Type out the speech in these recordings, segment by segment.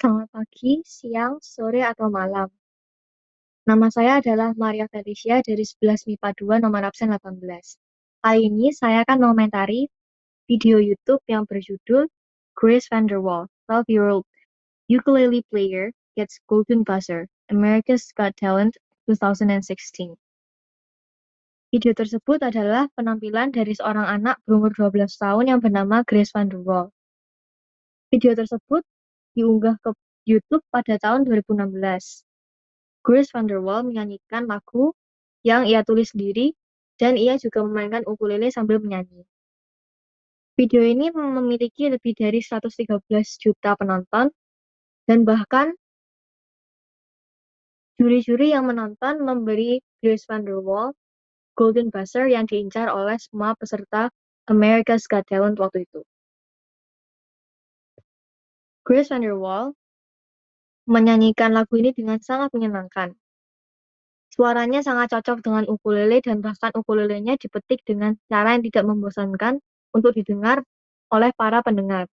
Selamat pagi, siang, sore, atau malam. Nama saya adalah Maria Felicia dari 11 MIPA 2 nomor absen 18. Kali ini saya akan mengomentari video YouTube yang berjudul Grace Vanderwaal, 12-year-old ukulele player gets golden buzzer, America's Got Talent 2016. Video tersebut adalah penampilan dari seorang anak berumur 12 tahun yang bernama Grace Vanderwaal. Video tersebut diunggah ke YouTube pada tahun 2016. Grace Vanderwaal menyanyikan lagu yang ia tulis sendiri dan ia juga memainkan ukulele sambil menyanyi. Video ini memiliki lebih dari 113 juta penonton dan bahkan juri-juri yang menonton memberi Grace Vanderwaal Golden Buzzer yang diincar oleh semua peserta America's Got Talent waktu itu. Grace Vanderwaal menyanyikan lagu ini dengan sangat menyenangkan. Suaranya sangat cocok dengan ukulele dan bahkan ukulelenya dipetik dengan cara yang tidak membosankan untuk didengar oleh para pendengar.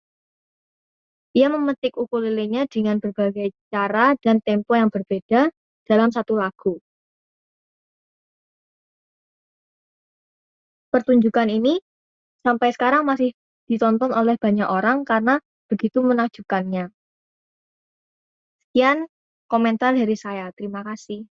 Ia memetik ukulelenya dengan berbagai cara dan tempo yang berbeda dalam satu lagu. Pertunjukan ini sampai sekarang masih ditonton oleh banyak orang karena begitu menakjubkannya. Sekian komentar dari saya. Terima kasih.